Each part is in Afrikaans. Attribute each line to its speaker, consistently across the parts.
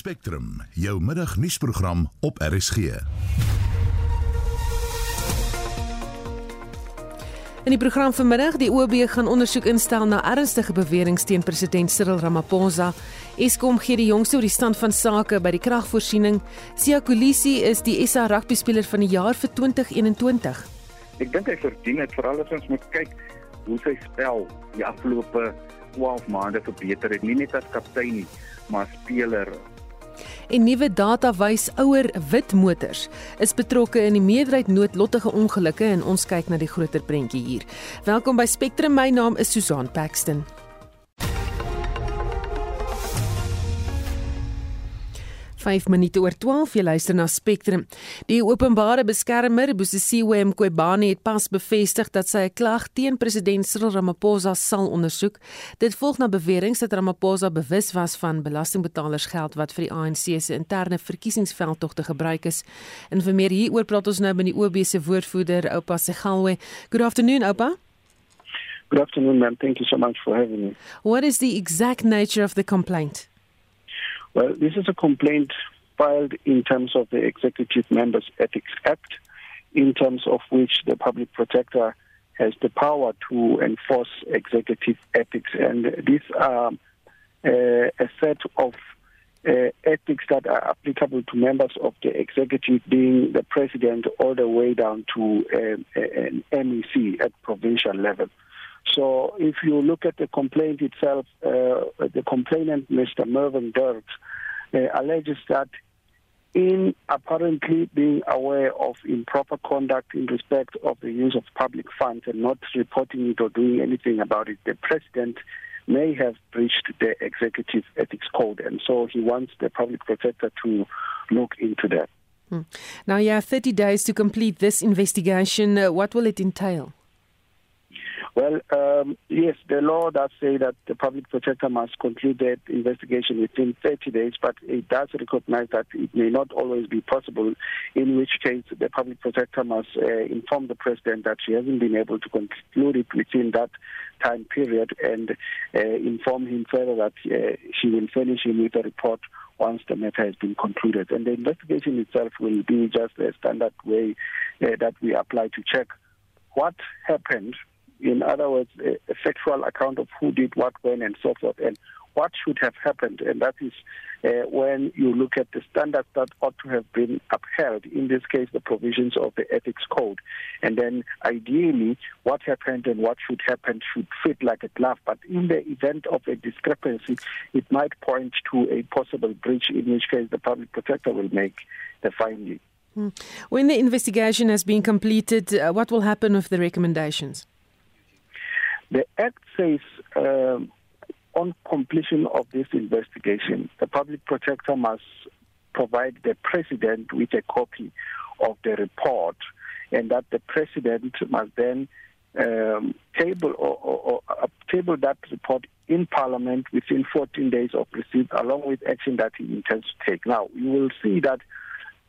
Speaker 1: Spectrum, jou middagnuusprogram op RSG.
Speaker 2: In die program vanmiddag, die OB gaan ondersoek instel na ernstige beweringe teen president Cyril Ramaphosa. Eskom gee die jongste oor die stand van sake by die kragvoorsiening. Sia Kolisi is die SA rugby speler van die jaar vir 2021.
Speaker 3: Ek dink hy verdien dit veral as ons moet kyk hoe sy spel die afgelope 12 maande verbeter het, nie net as kaptein nie, maar as speler
Speaker 2: En nuwe data wys ouer wit motors is betrokke in die meerderheid noodlottige ongelukke en ons kyk na die groter prentjie hier. Welkom by Spectrum. My naam is Susan Paxton. 5 minute oor 12 jy luister na Spectrum. Die openbare beskermer, Bosisiwe Mqobane het pas bevestig dat sy 'n klag teen president Cyril Ramaphosa sal ondersoek. Dit volg na beweringe dat Ramaphosa bewus was van belastingbetalers geld wat vir die ANC se interne verkiesingsveldtogte gebruik is. En vir meer hieroor praat ons nou met die OB se woordvoerder, Oupa Segalwe. Good afternoon, Oupa.
Speaker 4: Good afternoon, ma'am. Thank you so much for having me.
Speaker 2: What is the exact nature of the complaint?
Speaker 4: Well, this is a complaint filed in terms of the Executive Members Ethics Act, in terms of which the public protector has the power to enforce executive ethics. And these are uh, a set of uh, ethics that are applicable to members of the executive, being the president, all the way down to um, an MEC at provincial level. So if you look at the complaint itself, uh, the complainant, Mr. Mervyn Dirks, uh, alleges that in apparently being aware of improper conduct in respect of the use of public funds and not reporting it or doing anything about it, the president may have breached the executive ethics code. And so he wants the public protector to look into that.
Speaker 2: Hmm. Now you have 30 days to complete this investigation. Uh, what will it entail?
Speaker 4: Well, um, yes, the law does say that the public protector must conclude that investigation within 30 days, but it does recognize that it may not always be possible, in which case the public protector must uh, inform the president that she hasn't been able to conclude it within that time period and uh, inform him further that uh, she will furnish him with a report once the matter has been concluded. And the investigation itself will be just a standard way uh, that we apply to check what happened in other words, a, a factual account of who did what, when, and so forth, and what should have happened. And that is uh, when you look at the standards that ought to have been upheld, in this case, the provisions of the ethics code. And then ideally, what happened and what should happen should fit like a glove. But in the event of a discrepancy, it might point to a possible breach, in which case the public protector will make the finding.
Speaker 2: Hmm. When the investigation has been completed, uh, what will happen with the recommendations?
Speaker 4: The Act says um, on completion of this investigation, the public protector must provide the president with a copy of the report, and that the president must then um, table or, or, or uh, table that report in Parliament within 14 days of receipt, along with action that he intends to take. Now, you will see that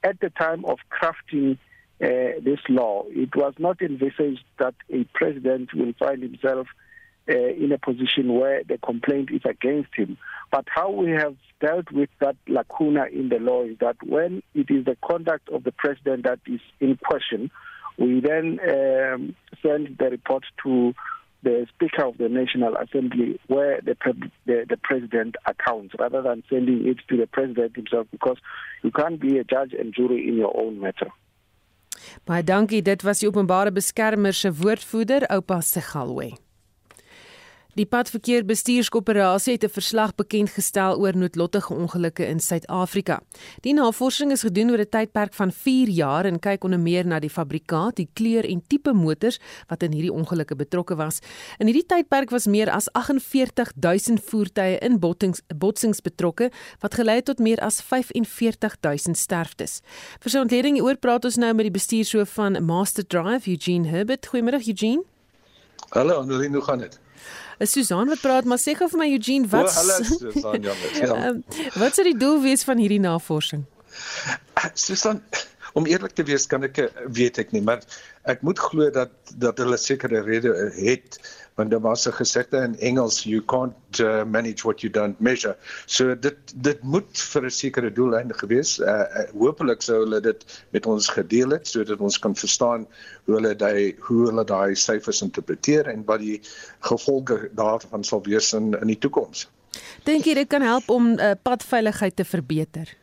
Speaker 4: at the time of crafting uh, this law. It was not envisaged that a president will find himself uh, in a position where the complaint is against him. But how we have dealt with that lacuna in the law is that when it is the conduct of the president that is in question, we then um, send the report to the Speaker of the National Assembly, where the, the, the president accounts, rather than sending it to the president himself, because you can't be a judge and jury in your own matter.
Speaker 2: Baie dankie. Dit was die openbare beskermer se woordvoerder, Oupa Segalwe. Die Padverkeer Bestuurskoöperasie het 'n verslag bekend gestel oor noodlottige ongelukke in Suid-Afrika. Die navorsing is gedoen oor 'n tydperk van 4 jaar en kyk onder meer na die fabrikaat, die kleur en tipe motors wat in hierdie ongelukke betrokke was. In hierdie tydperk was meer as 48000 voertuie in botsings, botsings betrokke wat gelei het tot meer as 45000 sterftes. Vir 'n ontleding hieroor praat ons nou met die bestuurshoof van Master Drive, Eugene Herbert. Goeiemôre Eugene.
Speaker 5: Hallo, Annelien, hoe gaan dit?
Speaker 2: Is Susan wat praat, maar sê gou vir my Eugene, wat
Speaker 5: oh, Hallo Susan, jammer. Ja.
Speaker 2: um, wat sou die doel wees van hierdie navorsing?
Speaker 5: Susan, om eerlik te wees kan ek weet ek nie, maar ek moet glo dat dat hulle sekere rede het want daar was 'n gesegde in Engels you can't uh, manage what you don't measure. So dit dit moet vir 'n sekere doeleinde gewees. Uh, uh, Hoopelik sou hulle dit met ons gedeel het sodat ons kan verstaan hoe hulle daai hoe hulle daai syfers interpreteer en wat die gevolge daarvan sal wees in in die toekoms.
Speaker 2: Dink jy dit kan help om uh, padveiligheid te verbeter?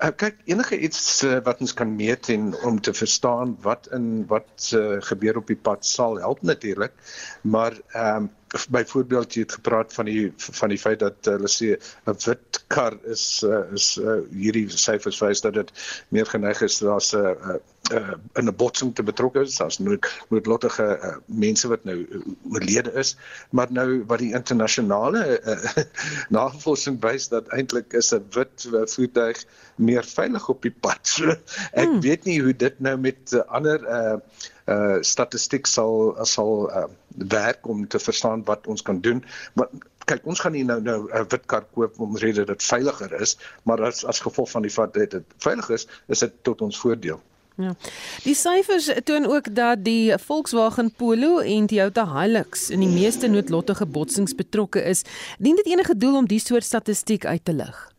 Speaker 5: Uh, kyk enige iets uh, wat ons kan meet en om te verstaan wat in wat uh, gebeur op die pad sal help natuurlik maar ehm um, byvoorbeeld jy het gepraat van die van die feit dat hulle uh, sê 'n wit kar is uh, is uh, hierdie syfers wys dat dit meer geneig is daar's 'n uh, uh, in 'n botsing te betrokke is. As nood noodlottige uh, mense wat nou oorlede is. Maar nou wat die internasionale uh, navorsing wys dat eintlik is 'n wit uh, voertuig meer veilig op die pad. So ek hmm. weet nie hoe dit nou met uh, ander uh, uh statistiek sal sal uh, werk om te verstaan wat ons kan doen. Maar kyk, ons gaan nie nou nou 'n wit kar koop omrede dit veiliger is, maar as as gevolg van die feit dat dit veilig is, is dit tot ons voordeel.
Speaker 2: Ja. Die syfers toon ook dat die Volkswagen Polo en Toyota Hilux in die meeste noodlottige botsings betrokke is. Dien dit enige doel om die soort statistiek uit te lig?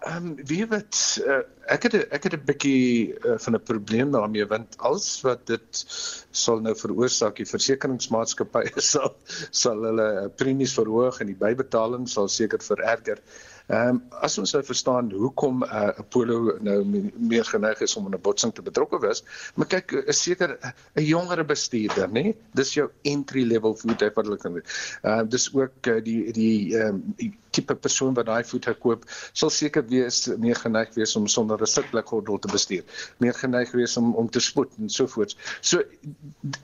Speaker 5: Ehm um, weet uh, ek het ek het 'n bietjie uh, van 'n probleem daarmee want alles wat dit sal nou veroorsaak die versekeringsmaatskappye sal sal hulle premies verhoog en die bybetaling sal seker vererger. Ehm um, as ons nou verstaan hoekom 'n uh, Apollo nou meer geneig is om in 'n botsing te betrokke wees, maar kyk is seker 'n jongere bestuurder, nê? Dis jou entry level voertuig wat hulle kan. Ehm uh, dis ook uh, die die ehm um, tipe persoon wat daai voet koop, sal seker wees meer geneig wees om sonder 'n sitblikgordel te bestuur. Meer geneig wees om om te spoed en so voort. So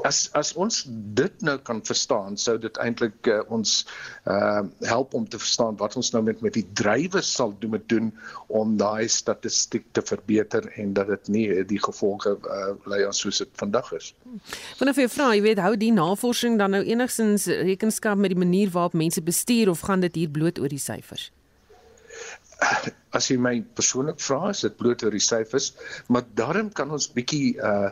Speaker 5: as as ons dit nou kan verstaan, sou dit eintlik uh, ons uh help om te verstaan wat ons nou met met die drywers sal doen met doen om daai statistiek te verbeter en dat dit nie eh, die gevolge uh, lei aan soos dit vandag is.
Speaker 2: Wanneer jy vra, jy weet, hou die navorsing dan nou enigstens rekenskap met die manier waarop mense bestuur of gaan dit hier bloot oor die syfers?
Speaker 5: As jy my persoonlik vra, is dit bloot oor die syfers, maar daarom kan ons bietjie uh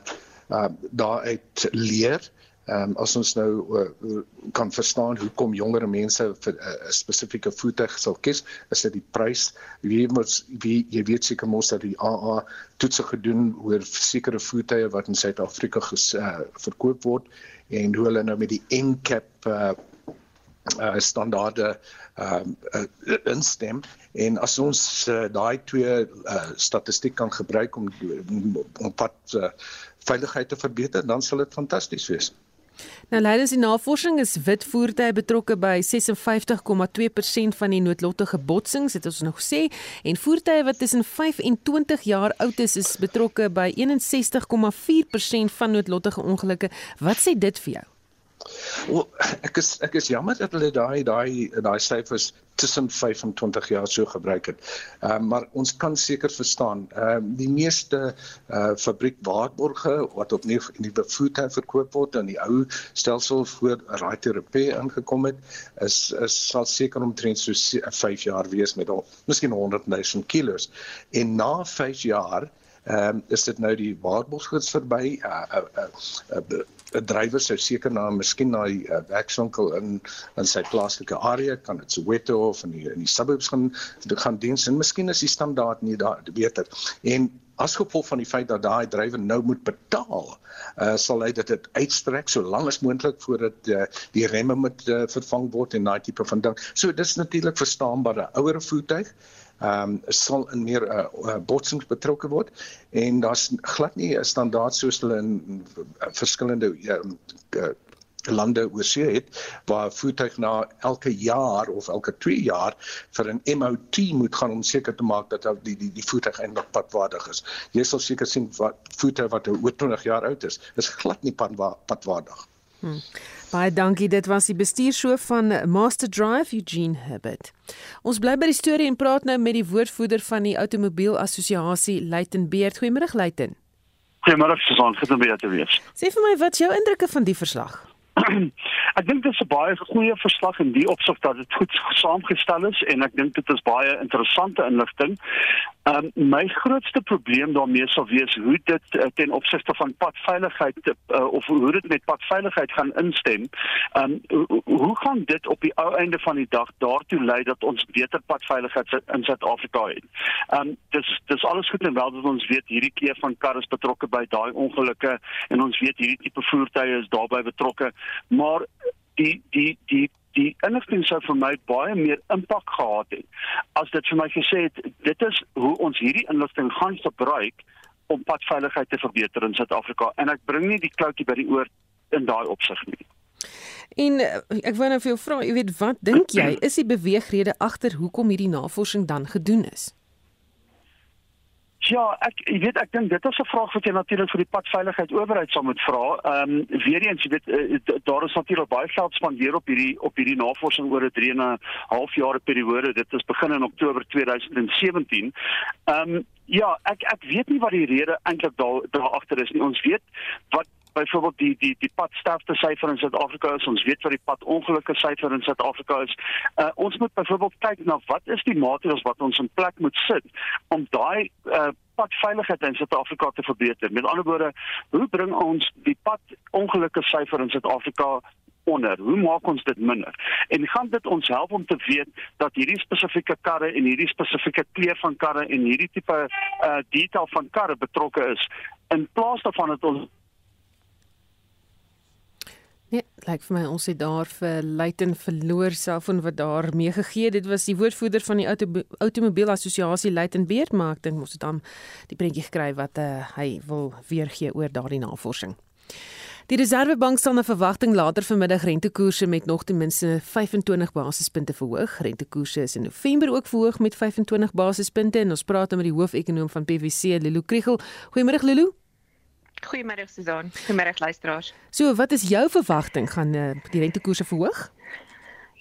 Speaker 5: uh daaruit leer. Ehm um, as ons nou uh, kan verstaan hoekom jongere mense vir 'n uh, spesifieke voertuig sal kies, is dit die prys. Wie moet wie jy weet seker mos dat die AA toetse gedoen oor sekere voertuie wat in Suid-Afrika ges uh, verkoop word en hoe hulle nou met die NCAP uh, uh standaarde uh, instem en as ons uh, daai twee uh, statistiek kan gebruik om om pad uh, veiligheid te verbeter dan sal dit fantasties wees.
Speaker 2: Nou leidens die navorsing is wit voertuie betrokke by 56,2% van die noodlottige botsings, het ons nog sê, en voertuie wat tussen 5 en 20 jaar oud is, is betrokke by 61,4% van noodlottige ongelukke. Wat sê dit vir jou?
Speaker 5: Wel, ek is ek is jammer dat hulle daai daai daai syfers tussen 5 en 20 jaar so gebruik het. Ehm uh, maar ons kan seker verstaan, ehm uh, die meeste eh uh, fabriekwaarborge wat op nuwe nuwe voertuie verkoop word en die ou stelsel voor right repair aangekom het, is is sal seker omtrent so 5 jaar wees met al miskien 100 000 kilos. En na 5 jaar ehm um, is dit nou die waarborgsgids verby uh, uh, uh, uh, 'n drywer sou seker na miskien na die uh, werkswinkel in in sy plaaslike area kan dit Soweto of in die in die suburbs gaan gaan diens en miskien is die standaard nie daar beter. En as gevolg van die feit dat daai drywer nou moet betaal uh, sal hy dit uitstrek so lank as moontlik voordat uh, die remme moet uh, vervang word en daai tipe van ding. So dis natuurlik verstaanbare ouer voertuig ehm um, sal in meer uh, uh, botsings betrokke word en daar's glad nie 'n standaard soos hulle in uh, verskillende um, uh, lande oorsee het waar voertuig na elke jaar of elke 2 jaar vir 'n MOT moet gaan om seker te maak dat die die die voertuig eintlik padwaardig is. Jy sal seker sien wat voertuig wat oor 20 jaar oud is, is glad nie padwaardig.
Speaker 2: Hmm. Baie dankie. Dit was die bestuurshoof van Master Drive Eugene Herbert. Ons bly by die storie en praat nou met die woordvoerder van die Automobiel Assosiasie, Luiten Beerd. Goeiemôre Luiten.
Speaker 6: Goeiemôre Susan, goed om by jou te wees.
Speaker 2: Sê vir my wat jou indrukke van die verslag?
Speaker 6: ek dink dit is 'n baie goeie verslag in die opsig dat dit goed saamgestel is en ek dink dit is baie interessante inligting. Um, my grootste probleem daarmee sal wees hoe dit uh, ten opsigte van padveiligheid uh, of hoe dit met padveiligheid gaan instem. Um, hoe, hoe gaan dit op die ou einde van die dag daartoe lei dat ons beter padveiligheid in Suid-Afrika het? Um, dis dis alles goed en wel dat ons weet hierdie keer van karre is betrokke by daai ongelukke en ons weet hierdie tipe voertuie is daarbey betrokke, maar die die die die inligting sou vir my baie meer impak gehad het as dit vir my gesê het dit is hoe ons hierdie inligting gaan gebruik om padveiligheid te verbeter in Suid-Afrika en ek bring nie die kloutjie by die oor in daai opsig nie.
Speaker 2: En eh, ek wou nou vir jou vra, jy weet wat dink jy is die beweegrede agter hoekom hierdie navorsing dan gedoen is?
Speaker 6: Ja, ek jy weet ek dink dit is 'n vraag wat jy natuurlik vir die padveiligheid owerheid sal moet vra. Ehm um, weer eens jy weet uh, daar is natuurlik baie geld spandeer op hierdie op hierdie navorsing oor 'n 3 en 'n half jaar periode. Dit is begin in Oktober 2017. Ehm um, ja, ek ek weet nie wat die rede eintlik daar daar agter is nie. Ons weet wat byvoorbeeld die die die padsterfte syfer in Suid-Afrika is ons weet wat die padongelukke syfer in Suid-Afrika is. Uh, ons moet byvoorbeeld kyk na wat is die maatreëls wat ons in plek moet sit om daai uh, padveiligheid in Suid-Afrika te verbeter. Met ander woorde, hoe bring ons die padongelukke syfer in Suid-Afrika onder. Hoe maak ons dit minder? En gaan dit ons help om te weet dat hierdie spesifieke karre en hierdie spesifieke kleur van karre en hierdie tipe uh detail van karre betrokke is in plaas daarvan dat ons
Speaker 2: Ja, lyk vir my ons het daar vir Luiten verloor selfoon wat daar mee gegee. Dit was die woordvoerder van die Auto Automobiel Assosiasie Luiten Beerd, maar ek dink ons het dan die prentjie gekry wat uh, hy wil weer gee oor daardie navorsing. Die Reserwebank sal na verwagting later vanmiddag rentekoerse met nog ten minste 25 basispunte verhoog. Rentekoerse is in November ook verhoog met 25 basispunte en ons praat nou met die hoofekonoom van PwC, Lulu Kriel. Goeiemôre Lulu.
Speaker 7: Goeiemôre Susan. Goeiemôre luisteraars.
Speaker 2: So, wat is jou verwagting gaan uh, die rentekoerse verhoog?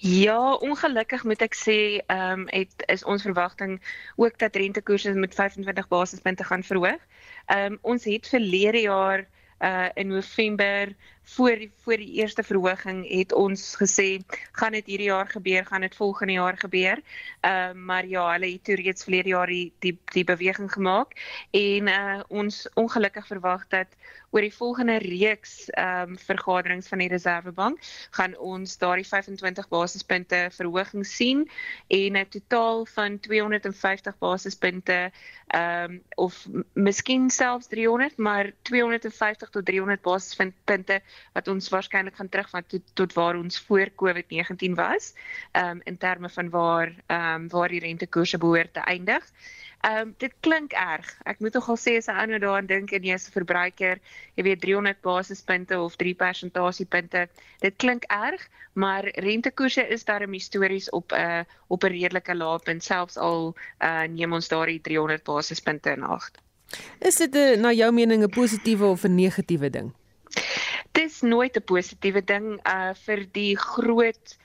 Speaker 7: Ja, ongelukkig moet ek sê, ehm um, het is ons verwagting ook dat rentekoerse met 25 basispunte gaan verhoog. Ehm um, ons het verlede jaar uh in November voor die voor die eerste verhoging het ons gesê gaan dit hierdie jaar gebeur, gaan dit volgende jaar gebeur. Ehm uh, maar ja, hulle het toe reeds verlede jaar die die die beweging gemaak en uh ons ongelukkig verwag dat oor die volgende reeks ehm um, vergaderings van die Reserwebank gaan ons daardie 25 basispunte verhoging sien en 'n totaal van 250 basispunte ehm um, of miskien selfs 300, maar 250 tot 300 basispunte wat ons waarskynlik gaan terugvat tot, tot waar ons voor COVID-19 was, ehm um, in terme van waar ehm um, waar die rentekoerse behoort te eindig. Ehm um, dit klink erg. Ek moet nogal sê as 'n ou nou daaraan dink en jy is 'n verbruiker, jy weet 300 basispunte of 3 persentasiepunte. Dit klink erg, maar rentekoerse is daarom histories op 'n uh, op 'n redelike lae punt selfs al uh, neem ons daardie 300 basispunte in ag.
Speaker 2: Is dit 'n na jou mening 'n positiewe of 'n negatiewe ding?
Speaker 7: Dis nooit 'n positiewe ding uh vir die groot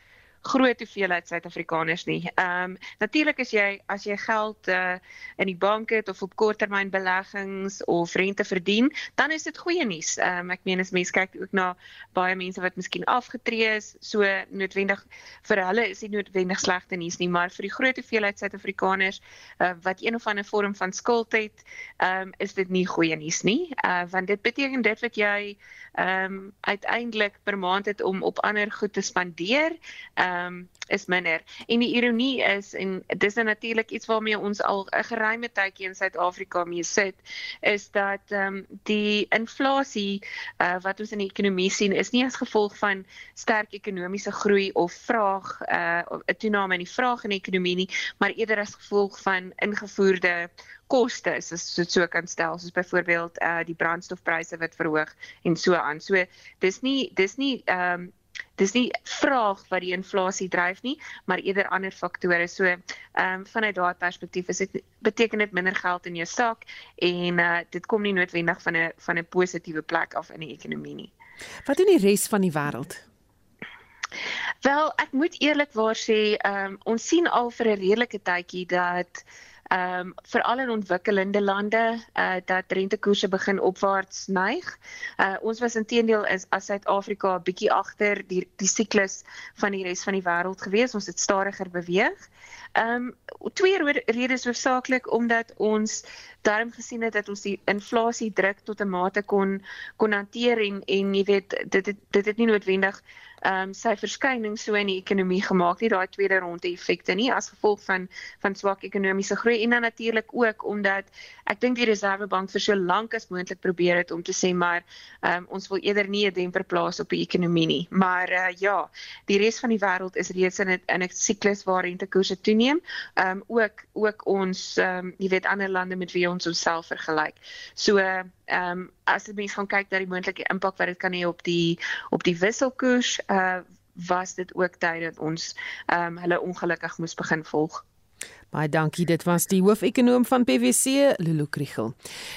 Speaker 7: groot hoeveelheid Suid-Afrikaners nie. Ehm um, natuurlik as jy as jy geld uh in die bank het of op korttermynbeleggings of rente verdien, dan is dit goeie nuus. Ehm um, ek meen as mense kyk ook na baie mense wat miskien afgetree is, so noodwendig vir hulle is dit noodwendig slegte nuus nie, maar vir die groot hoeveelheid Suid-Afrikaners uh wat een of ander vorm van skuld het, ehm um, is dit nie goeie nuus nie. Uh want dit beteken dit wat jy ehm um, uiteindelik per maand het om op ander goed te spandeer. Ehm um, is minder. En die ironie is en dis nou natuurlik iets waarmee ons al 'n geruime tydjie in Suid-Afrika mee sit, is dat ehm um, die inflasie uh, wat ons in die ekonomie sien is nie as gevolg van sterk ekonomiese groei of vraag uh, 'n toename in die vraag in die ekonomie nie, maar eerder as gevolg van ingevoerde koste as dit so kan stel soos byvoorbeeld uh die brandstofpryse wat verhoog en so aan. So dis nie dis nie ehm um, dis nie vraag wat die inflasie dryf nie, maar eerder ander faktore. So, ehm um, vanuit daai perspektief is dit beteken dit minder geld in jou sak en uh dit kom nie noodwendig van 'n van 'n positiewe plek af in die ekonomie nie.
Speaker 2: Wat doen die res van die wêreld?
Speaker 7: Wel, ek moet eerlikwaar sê, ehm um, ons sien al vir 'n redelike tydjie dat ehm um, veral in ontwikkelende lande uh dat rentekoerse begin opwaarts neig. Uh ons was intedeel is as Suid-Afrika 'n bietjie agter die die siklus van die res van die wêreld gewees. Ons het stadiger beweeg. Ehm um, twee redes hoofsaaklik omdat ons daarom gesien het dat ons die inflasie druk tot 'n mate kon kon hanteer en en jy weet dit het, dit het nie noodwendig ehm um, sy verskyning so in die ekonomie gemaak nie daai tweede ronde effekte nie as gevolg van van swak ekonomiese groei en dan natuurlik ook omdat ek dink die Reserwebank vir so lank as moontlik probeer het om te sê maar ehm um, ons wil eerder nie 'n demper plaas op die ekonomie nie. Maar uh, ja die res van die wêreld is reeds in 'n in 'n siklus waar rentekoerse toeneem. Ehm um, ook ook ons ehm um, jy weet ander lande met wie ons onsself vergelyk. So ehm um, as jy mens gaan kyk na die moontlike impak wat dit kan hê op die op die wisselkoers uh was dit ook tyd dat ons ehm um, hulle ongelukkig moes begin volg.
Speaker 2: Baie dankie. Dit was die hoofekonoom van PwC, Lulu Kriel.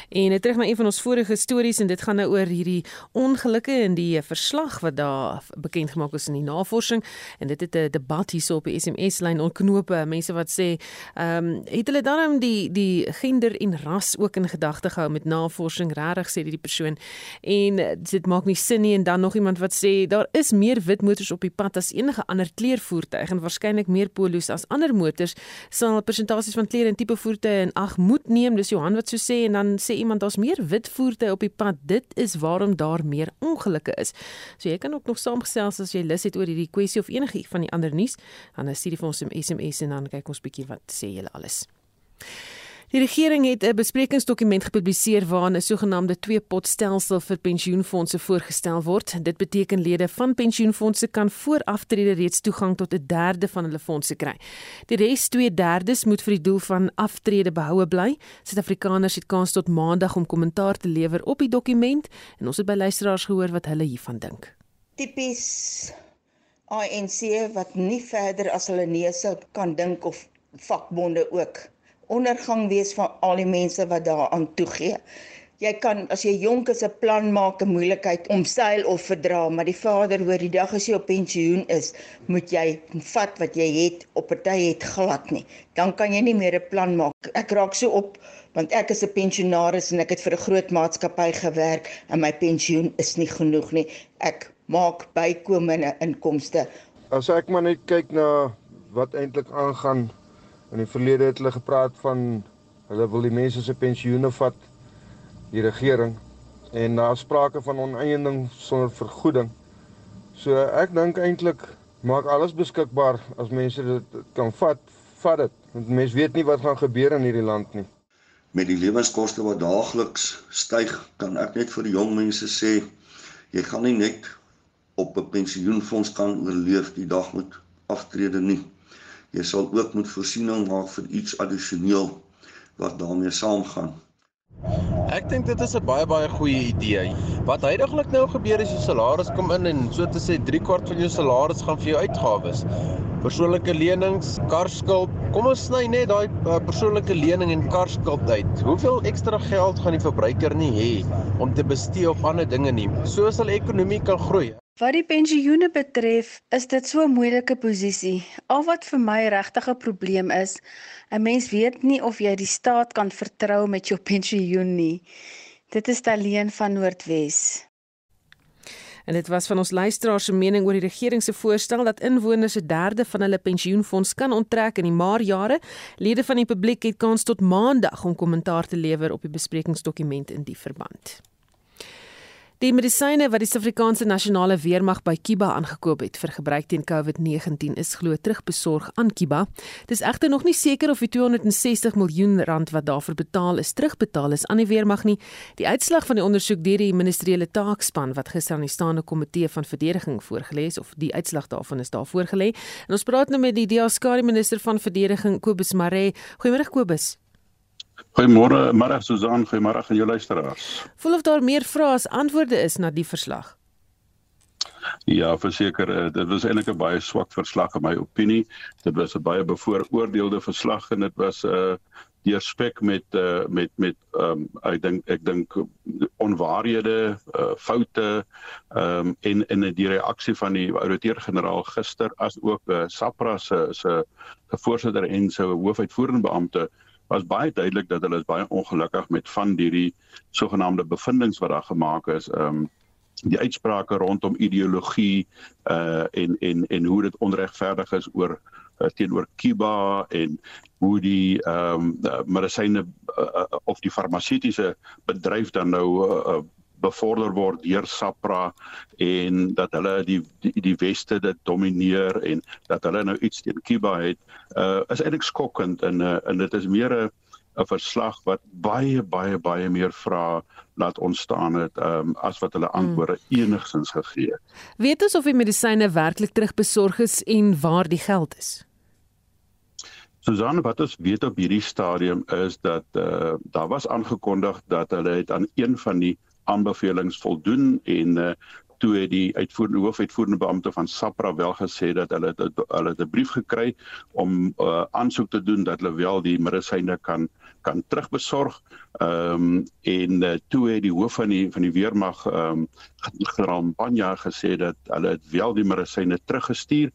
Speaker 2: En terug na een van ons vorige stories en dit gaan nou oor hierdie ongelukke in die verslag wat daar bekend gemaak is in die navorsing en dit het 'n debat hierso op die SMS-lyn ontknope. Mense wat sê, ehm um, het hulle dan die die gender en ras ook in gedagte gehou met navorsing regtig sê die persoon en dit maak nie sin nie en dan nog iemand wat sê daar is meer wit motors op die pad as enige ander kleurvoertuig en waarskynlik meer polos as ander motors sal persentasies van klere en tipe voertuie in ag moet neem. Dis Johan wat so sê en dan sê iemand daar's meer wit voertuie op die pad. Dit is waarom daar meer ongelukke is. So jy kan ook nog saamgesels as jy lus het oor hierdie kwessie of enige van die ander nuus. Dan stuur vir ons 'n SMS en dan kyk ons bietjie wat sê julle alles. Die regering het 'n besprekingsdokument gepubliseer waarin 'n sogenaamde twee-pot-stelsel vir pensioenfonde voorgestel word. Dit beteken lede van pensioenfonde kan voor aftrede reeds toegang tot 'n derde van hulle fondse kry. Die res 2/3 moet vir die doel van aftrede behoue bly. Suid-Afrikaners het kans tot Maandag om kommentaar te lewer op die dokument en ons het by luisteraars gehoor wat hulle hiervan dink.
Speaker 8: Tipies ANC wat nie verder as hulle neuse kan dink of vakbonde ook ondergang wees van al die mense wat daaraan toegee. Jy kan as jy jonk is 'n plan maak 'n moeilikheid om seil of verdra, maar die vader hoor die dag as jy op pensioen is, moet jy vat wat jy het op party het glad nie. Dan kan jy nie meer 'n plan maak. Ek raak so op want ek is 'n pensionaris en ek het vir 'n groot maatskappy gewerk en my pensioen is nie genoeg nie. Ek maak bykomende inkomste.
Speaker 9: As ek maar net kyk na wat eintlik aangaan In die verlede het hulle gepraat van hulle wil die mense se pensioene vat, die regering en daar sprake van oneindig sonder vergoeding. So ek dink eintlik maak alles beskikbaar as mense dit kan vat, vat dit. Want mense weet nie wat gaan gebeur in hierdie land nie.
Speaker 10: Met die lewenskoste wat daagliks styg, kan ek net vir die jong mense sê jy gaan nie net op 'n pensioenfonds kan oorleef die dag met aftrede nie jy sal ook moet voorsiening maak vir iets addisioneel wat daarmee saamgaan.
Speaker 11: Ek dink dit is 'n baie baie goeie idee. Wat heidaglik nou gebeur is jou salaris kom in en so te sê 3 kwart van jou salaris gaan vir jou uitgawes. Persoonlike lenings, karskuld. Kom ons sny net daai uh, persoonlike lening en karskuld uit. Hoeveel ekstra geld gaan die verbruiker nie hê om te bestee op ander dinge nie? So sal die ekonomie kan groei.
Speaker 12: Wat die pensioene betref, is dit so 'n moeilike posisie. Al wat vir my regtig 'n probleem is, 'n mens weet nie of jy die staat kan vertrou met jou pensioen nie. Dit is alleen van Noordwes.
Speaker 2: En dit was van ons luisteraars se mening oor die regering se voorstel dat inwoners 'n derde van hulle pensioenfonds kan onttrek in die maar jare. Lede van die publiek het kans tot Maandag om kommentaar te lewer op die besprekingsdokument in die verband. Die medisyne wat die Suid-Afrikaanse Nasionale Weermag by Kiba aangekoop het vir gebruik teen COVID-19 is glo terugbesorg aan Kiba. Dis egter nog nie seker of die 260 miljoen rand wat daarvoor betaal is terugbetaal is aan die weermag nie. Die uitslag van die ondersoek deur die ministeriële taakspan wat gister aan die staande komitee van verdediging voorgelê is of die uitslag daarvan is daar voorgelê. En ons praat nou met die Diaskari minister van verdediging Kobus Maree. Goeiemôre Kobus.
Speaker 13: Goeiemôre, môre Susan, goeiemôre aan jou luisteraars.
Speaker 2: Voel of daar meer vrae as antwoorde is na die verslag?
Speaker 13: Ja, verseker, eh, dit was eintlik 'n baie swak verslag in my opinie. Dit was 'n baie bevooroordeelde verslag en dit was 'n uh, deur spek met uh, met met um, ek dink ek dink onwaarhede, uh, foute um, en en die reaksie van die ouditeur-generaal gister as ook uh, SAPRA se se voorsitter en se hoofuitvoerende beampte was baie duidelik dat hulle is baie ongelukkig met van hierdie sogenaamde bevindinge wat daar gemaak is. Ehm um, die uitsprake rondom ideologie uh en en en hoe dit onregverdig is oor uh, teenoor Cuba en hoe die ehm um, medisyne uh, of die farmaseutiese bedryf dan nou uh, bevorder word deur SAPRA en dat hulle die die, die weste dit domineer en dat hulle nou iets teen Cuba het uh is eintlik skokkend en uh, en dit is meer 'n 'n verslag wat baie baie baie meer vrae laat ontstaan het um, as wat hulle antwoorde hmm. enigsins gegee het.
Speaker 2: Weet ons of die medisyne werklik terugbesorg is en waar die geld is?
Speaker 13: Susan, wat ons weet op hierdie stadium is dat uh, daar was aangekondig dat hulle het aan een van die aanbevelings voldoen en uh, toe het die uitvoerende hoofuitvoerende beampte van SAPRA wel gesê dat hulle hulle het 'n brief gekry om uh, aansoek te doen dat hulle wel die medisyne kan kan terugbesorg. Ehm um, en uh, toe het die hoof van die van die weermag ehm um, Grambanya gesê dat hulle het wel die medisyne teruggestuur.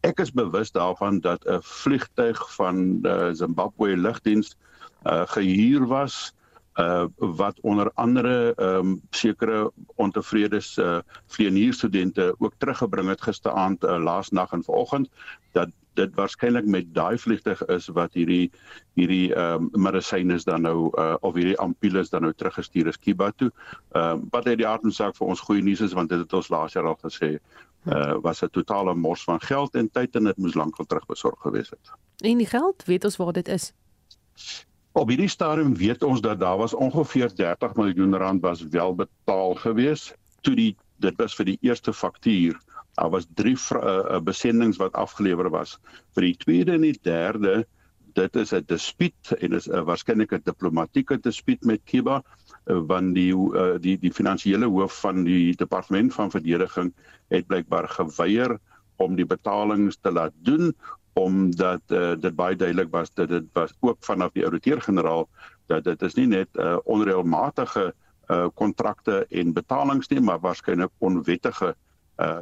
Speaker 13: Ek is bewus daarvan dat 'n vliegtyg van uh, Zimbabwe lugdiens uh, gehuur was uh wat onder andere ehm um, sekere ontevredes uh vlieënierstudente ook teruggebring het gisteraand uh, laasnag en vanoggend dat dit waarskynlik met daai vliegtyg is wat hierdie hierdie ehm um, medisyne is dan nou uh of hierdie ampules dan nou teruggestuur is Kiba toe. Ehm um, wat uit die aard van saak vir ons goeie nuus is want dit het ons laas jaar al gesê uh was 'n totale mors van geld en tyd en dit moes lankal terugbesorg gewees het.
Speaker 2: En die geld, weet ons waar dit is?
Speaker 13: Op hierdie stadium weet ons dat daar was ongeveer 30 miljoen rand was wel betaal gewees toe die dit was vir die eerste faktuur. Daar was drie uh, besendings wat afgelewer was. Vir die tweede en die derde, dit is 'n dispuut en is waarskynlik 'n diplomatieke dispuut met uh, want die uh, die die finansiële hoof van die departement van verdediging het blykbaar geweier om die betalings te laat doen omdat uh, dit baie duidelik was dat dit was ook vanaf die ouditeur-generaal dat dit is nie net 'n uh, onreëlmatige uh, kontrakte en betalings nie maar waarskynlik onwettige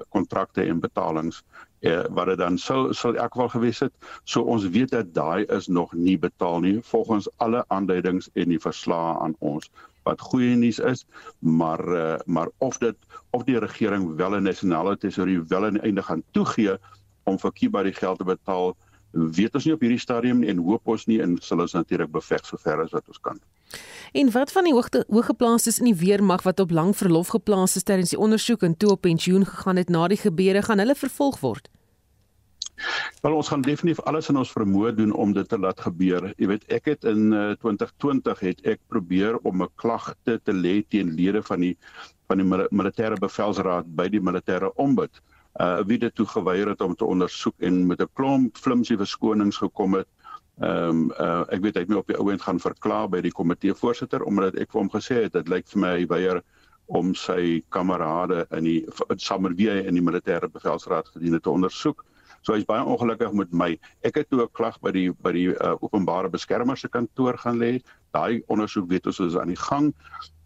Speaker 13: kontrakte uh, en betalings uh, wat dit dan sou sou elk geval gewees het. So ons weet dat daai is nog nie betaal nie volgens alle aanduidings en die verslae aan ons wat goeie nuus is maar uh, maar of dit of die regering wel 'n nasionale tesourie wel aan die einde gaan toegee om vir Kiba die geld te betaal weet ons nie op hierdie stadium en hoop ons nie en sal ons natuurlik beveg sover as wat ons kan.
Speaker 2: En wat van die hoogte hoëgeplaastes in die weermag wat op lang verlof geplaas is terwyl die ondersoek en toe op pensioen gegaan het na die gebeure gaan hulle vervolg word?
Speaker 13: Wel ons gaan definitief alles in ons vermoë doen om dit te laat gebeur. Jy weet ek het in uh, 2020 het ek probeer om 'n klagte te lê teen lede van die van die militêre bevelsraad by die militêre ombud uh wie dit toe geweier het om te ondersoek en met 'n klomp flimsie verskonings gekom het. Ehm um, uh ek weet hy het my op die ouend gaan verklaar by die komitee voorsitter omdat ek vir hom gesê het dit lyk vir my hy weier om sy kamerade in die samer wie hy in die militêre bevelsraad gedien het te ondersoek. So hy's baie ongelukkig met my. Ek het toe 'n klag by die by die uh, openbare beskermer se kantoor gaan lê. Daai ondersoek weet ons is aan die gang.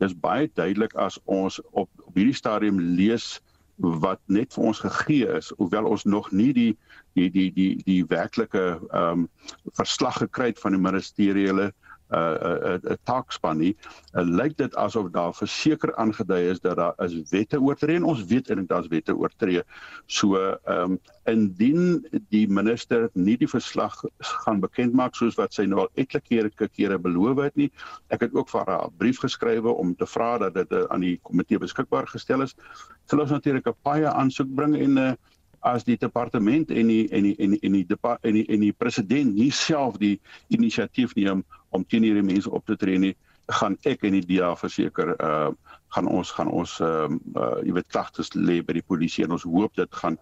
Speaker 13: Dis baie duidelik as ons op, op hierdie stadium lees wat net vir ons gegee is hoewel ons nog nie die die die die die werklike ehm um, verslag gekry het van die ministeriële 'n uh, 'n taakspan nie. Uh, lyk dit asof daar verseker aangedui is dat daar is wette oortree en ons weet eintlik daar's wette oortree. So ehm um, indien die minister nie die verslag gaan bekend maak soos wat sy nou al etlike kere beloof het nie. Ek het ook vir haar 'n brief geskrywe om te vra dat dit uh, aan die komitee beskikbaar gestel is. Sal ons natuurlik 'n baie aansoek bring en uh, as die departement en die en die en die en die en die, en die president nie self die inisiatief neem om teen hierdie mense op te tree nie gaan ek en die DA verseker uh gaan ons gaan ons ehm uh, uh, jy weet klagtes lê by die polisie en ons hoop dit gaan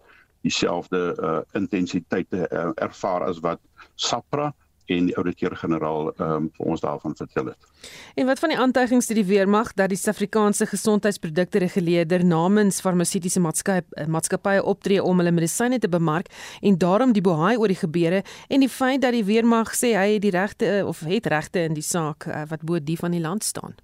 Speaker 13: dieselfde uh intensiteite uh, ervaar as wat SAPRA en die ouditeur-generaal um, vir ons daarvan vertel het.
Speaker 2: En wat van die aantuigings deur die weermag dat die Suid-Afrikaanse gesondheidsprodukte reguleerder namens farmaseutiese maatskappye maatskappye optree om hulle medisyne te bemark en daarom die bohaai oor die gebeure en die feit dat die weermag sê hy het die regte of het regte in die saak uh, wat bo die van die land staan?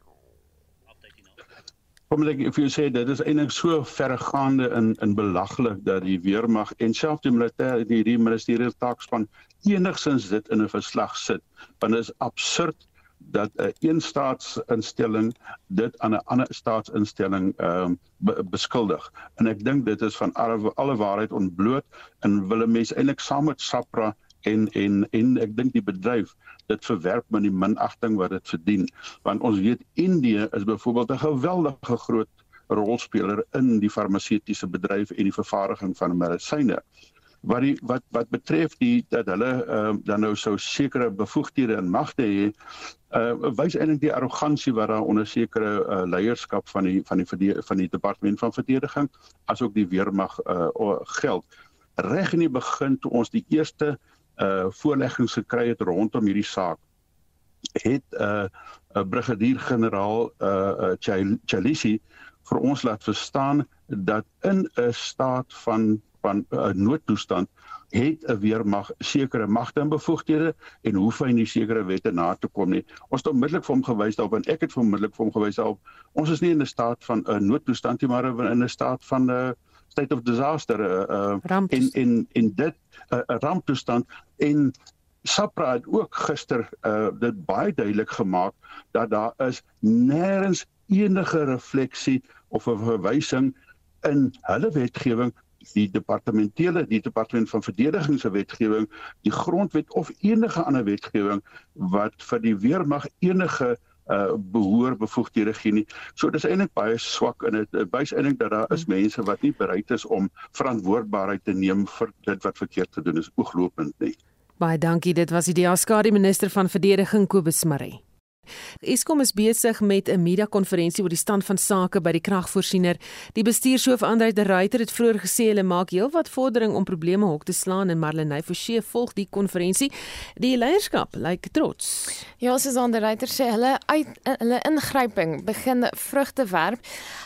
Speaker 13: Kom ek vir jou sê dit is eintlik so verregaande in in belaglik dat die weermag en selfs die militêre die, die ministerie taakspan enigsins dit in 'n verslag sit want dit is absurd dat 'n een staatsinstelling dit aan 'n ander staatsinstelling ehm um, be beskuldig. En ek dink dit is van alle, alle waarheid ontbloot en wil 'n mens eintlik saam met SAPRA en en en ek dink die bedryf dit verwerp met die minagting wat dit verdien want ons weet Indië is byvoorbeeld 'n geweldige groot rolspeler in die farmaseutiese bedryf en die vervaardiging van medisyne wat die wat wat betref die dat hulle ehm uh, dan nou sou sekere bevoegdhede en magte hê uh wys eintlik die arrogansie wat daar onder sekere uh, leierskap van die van die van die departement van verdediging asook die weermag uh geld. Reg in die begin toe ons die eerste uh voorleggings gekry het rondom hierdie saak het 'n uh, 'n brigadier-generaal uh, uh Chalisi vir ons laat verstaan dat in 'n staat van van 'n uh, noodtoestand het 'n weermag sekere magte en bevoegdhede en hoef hy nie sekere wette na te kom nie. Ons het onmiddellik vir hom gewys daarop en ek het onmiddellik vir hom gewys daarop. Ons is nie in 'n staat van 'n uh, noodtoestand nie, maar in 'n staat van 'n uh, state of disaster uh, uh, in in in dit 'n uh, ramptoestand en Sapra het ook gister uh, dit baie duidelik gemaak dat daar is nêrens enige refleksie of 'n verwysing in hulle wetgewing die departementele die departement van verdediging se wetgewing die grondwet of enige ander wetgewing wat vir die weermag enige uh behoor bevoegdhede gee nie. So dis eintlik baie swak en dit wys eintlik dat daar is mense wat nie bereid is om verantwoordbaarheid te neem vir dit wat verkeerd gedoen is ooglopend nie.
Speaker 2: Baie dankie. Dit was die Askari minister van verdediging Kobus Maree. Eskom is besig met 'n media-konferensie oor die stand van sake by die kragvoorsiener. Die bestuurshoof Andrei de Ruyter het vroeër gesê hulle maak heelwat vordering om probleme hok te slaan en Marlenae Forsie volg die konferensie. Die leierskap lyk trots.
Speaker 14: Ja, soos Andrei de Ruyter sê, hulle uit hulle ingryping begin vrugte werp.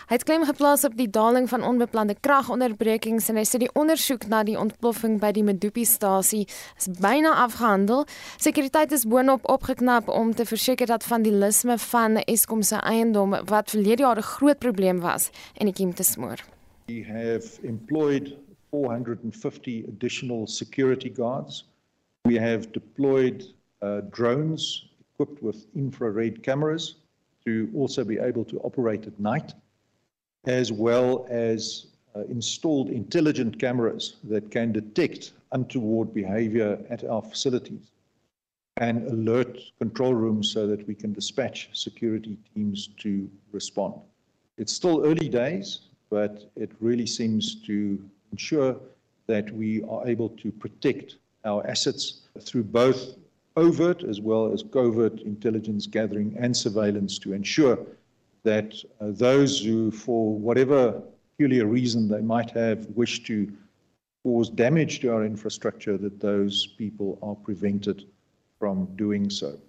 Speaker 14: Hy het klem geplaas op die daling van onbeplande kragonderbrekings en hy sê die ondersoek na die ontploffing by die Medupi-stasie is byna afgehandel. Sekuriteit is boonop opgeknap om te verseker dat vandalisme van Eskom se eiendom wat verlede jaar 'n groot probleem was en die kiem te smoor.
Speaker 15: We have employed 450 additional security guards. We have deployed uh, drones equipped with infrared cameras to also be able to operate at night, as well as uh, installed intelligent cameras that can detect untoward behavior at our facilities. And alert control rooms so that we can dispatch security teams to respond. It's still early days, but it really seems to ensure that we are able to protect our assets through both overt as well as covert intelligence gathering and surveillance to ensure that uh, those who, for whatever peculiar reason they might have wished to cause damage to our infrastructure, that those people are prevented from doing so.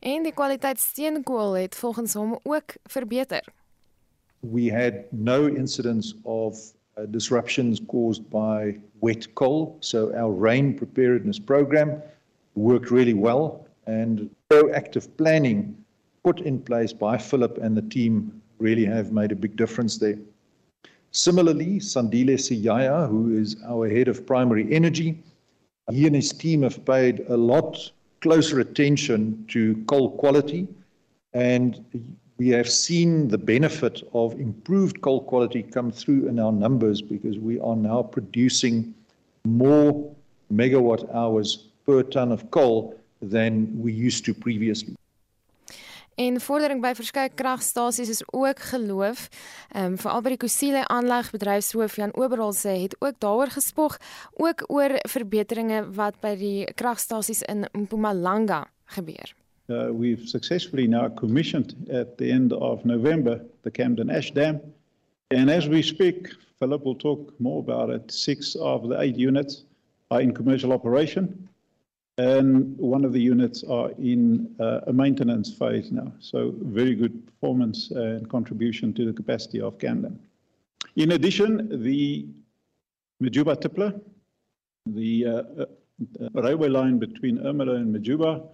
Speaker 14: En die kwaliteit steenkool het volgens hom ook verbeter.
Speaker 15: We had no incidents of uh, disruptions caused by wet coal, so our rain preparedness program worked really well and proactive planning put in place by Philip and the team really have made a big difference there. Similarly, Sandile Siyaya, who is our head of primary energy, he and his team have paid a lot closer attention to coal quality, and we have seen the benefit of improved coal quality come through in our numbers because we are now producing more megawatt hours per ton of coal than we used to previously.
Speaker 14: En vordering by verskeie kragstasies is ook geloof. Ehm um, veral by die Kusile aanleg bedryfshoof Jan Oberholse het ook daaroor gespog, ook oor verbeteringe wat by die kragstasies in Mpumalanga gebeur.
Speaker 16: Uh, we've successfully now commissioned at the end of November the Camden Ash Dam. And as we speak, Philip will talk more about it. Six of the eight units are in commercial operation. And one of the units are in uh, a maintenance phase now. So very good performance and contribution to the capacity of Camden. In addition, the Majuba Tipler, the uh, uh, railway line between Ermelo and Majuba,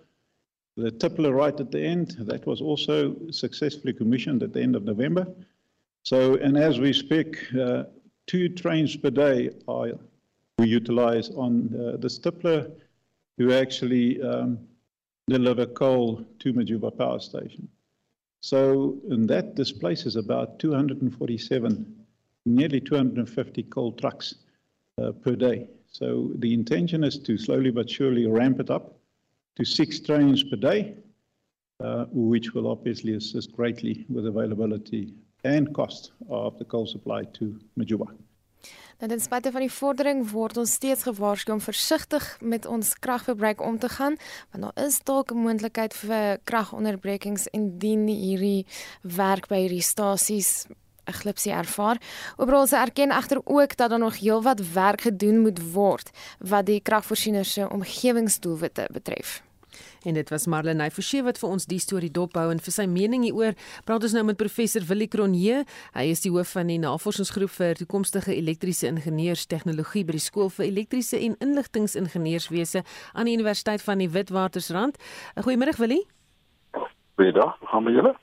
Speaker 16: the Tipler right at the end, that was also successfully commissioned at the end of November. So, and as we speak, uh, two trains per day are we utilize on uh, the Stipler to actually um, deliver coal to Majuba Power Station. So, that displaces about 247, nearly 250 coal trucks uh, per day. So the intention is to slowly but surely ramp it up to six trains per day, uh, which will obviously assist greatly with availability and cost of the coal supply to Majuba.
Speaker 14: Nou ten spyte van die vordering word ons steeds gewaarsku om versigtig met ons kragverbruik om te gaan, want daar is dalk 'n moontlikheid vir kragonderbrekings indien hierdie werk by hierdie stasies 'n glipsie ervaar. Ooral se erken egter ook dat daar nog heelwat werk gedoen moet word wat die kragvoorsieners se omgewingsdoelwitte betref.
Speaker 2: En dit was Marlenae Forsie wat vir ons die storie dophou en vir sy mening hieroor praat ons nou met professor Willie Cronje. Hy is die hoof van die navorsingsgroep vir toekomstige elektriese ingenieurstegnologie by die skool vir elektriese en inligtingingenieurswese aan die Universiteit van die Witwatersrand. Goeiemôre Willie.
Speaker 17: Goeiedag, hoe gaan dit julle?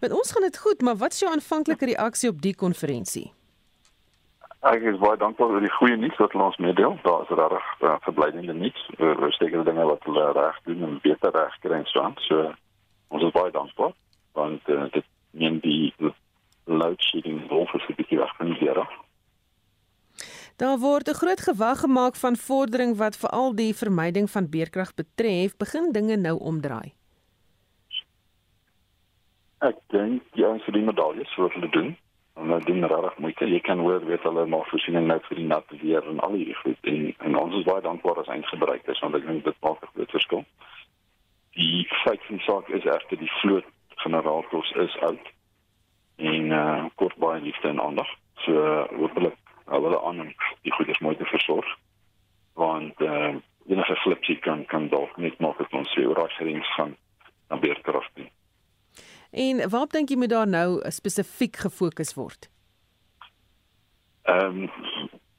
Speaker 2: Met ons gaan dit goed, maar wat is jou aanvanklike reaksie op die konferensie?
Speaker 17: Ek is baie dankbaar vir die goeie nuus wat hulle ons meedeel. Daar is regtig uh, verblydende nuus. Ons steek die dinge wat hulle reg doen en beter reg kry en so aan. So ons is baie dankbaar want uh, dit neem die load shedding wolf vir die bietjie weg van die era.
Speaker 2: Daar word 'n groot gewag gemaak van vordering wat veral die vermyding van beerkrag betref. Begin dinge nou omdraai.
Speaker 17: Ek dink ouens vir die medaljes wat hulle doen en hulle doen regtig moeite. Jy kan hoor weet hulle maak voorsiening nou vir die nat weer en al hierdie goed en en ons is baie dankbaar as eindgebruik is want ek dink dit maak 'n groot verskil. Die feit van die saak is egter die vloot generators is oud en uh kort baie liefde en aandag. So hopelik uh, hulle aan om die goed is mooi te versorg want uh enige flipsie kan kan dalk net maak dat ons weer oorrassings gaan na beerkrag doen.
Speaker 2: En waarop dink jy moet daar nou spesifiek gefokus word?
Speaker 17: Ehm um,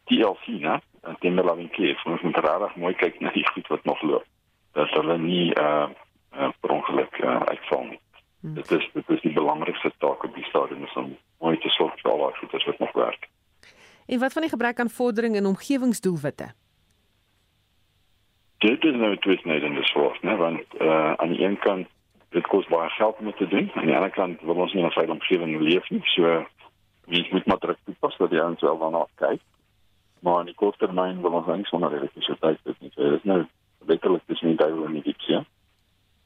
Speaker 17: die né? En die Melvin Cave, ons moet regtig mooi kyk na die goed wat nog loop. Dat hulle nie uh, uh per ongeluk uh, uitval nie. Hmm. Dit is dit is die belangrikste taak op die stadium is om mooi te sorg vir al die wat nog werk.
Speaker 2: En wat van die gebrek aan vordering in omgewingsdoelwitte?
Speaker 17: Dit is nou twee snydende swaard, né? Want uh aan die een kant dit kos baie geld om te doen. Aan die ander kant wil ons nie 'n veilige omgewing leef nie. So mens moet maar druk toepas dat die ouens wel daarna kyk. Maar in die kort termyn wil ons eintlik sonder elektrisiteit dit nie. Dit is nou letterlik dis nie duiwel in die diepsee.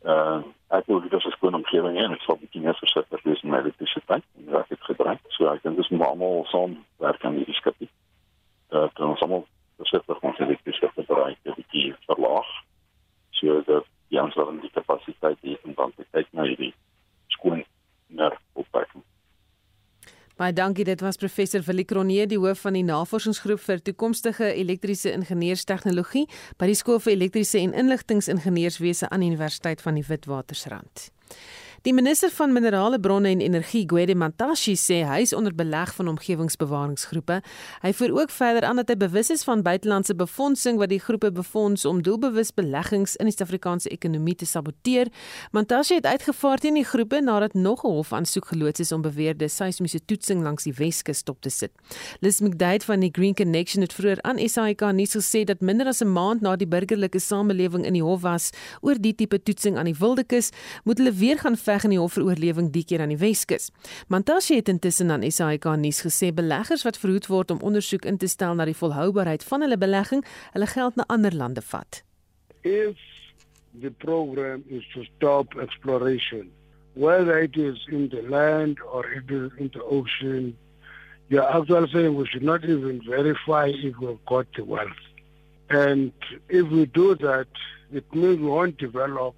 Speaker 17: Uh ek wil dit as 'n skoon omgewing hê en ek sal bietjie meer versigtig wees met elektrisiteit. Ja, ek het gebruik. So ek dink dis moet almal saam werk aan hierdie skepie. Dat ons almal versigtig ons elektrisiteit gebruik, bietjie verlaag. So dat die ons dan die kapasiteit het om dan te kyk na hierdie skoon ner opbouing.
Speaker 2: Baie dankie, dit was professor Willie Cronje, die hoof van die navorsingsgroep vir toekomstige elektriese ingenieurstegnologie by die skool vir elektriese en inligtingingenieurswese aan Universiteit van die Witwatersrand. Die minister van Minerale Bronne en Energie, Gwede Mantashe, sê hy is onder beleg van omgewingsbewaringsgroepe. Hy voer ook verder aan dat hy bewus is van buitelandse befondsing wat die groepe befonds om doelbewus beleggings in die Suid-Afrikaanse ekonomie te saboteer. Mantashe het uitgevaar teen die groepe nadat nog 'n hof aansoek geloods is om beweerde seismiese toetsing langs die Weskus stop te sit. Liz McDade van die Green Connection het vroeër aan SAK nuus gesê dat minder as 'n maand na die burgerlike samelewing in die hof was oor die tipe toetsing aan die Wildekus, moet hulle weer gaan veg in die hof vir oorlewing die keer aan die Weskus. Mantashe het intussen aan SAK nuus gesê beleggers wat verhoed word om ondersoek in te stel na die volhoubaarheid van hulle belegging, hulle geld na ander lande vat.
Speaker 18: If the program is to stop exploration, whether it is in the land or it is in the ocean, you're actually saying we should not even verify if we've got the wealth. And if we do that, it means we won't develop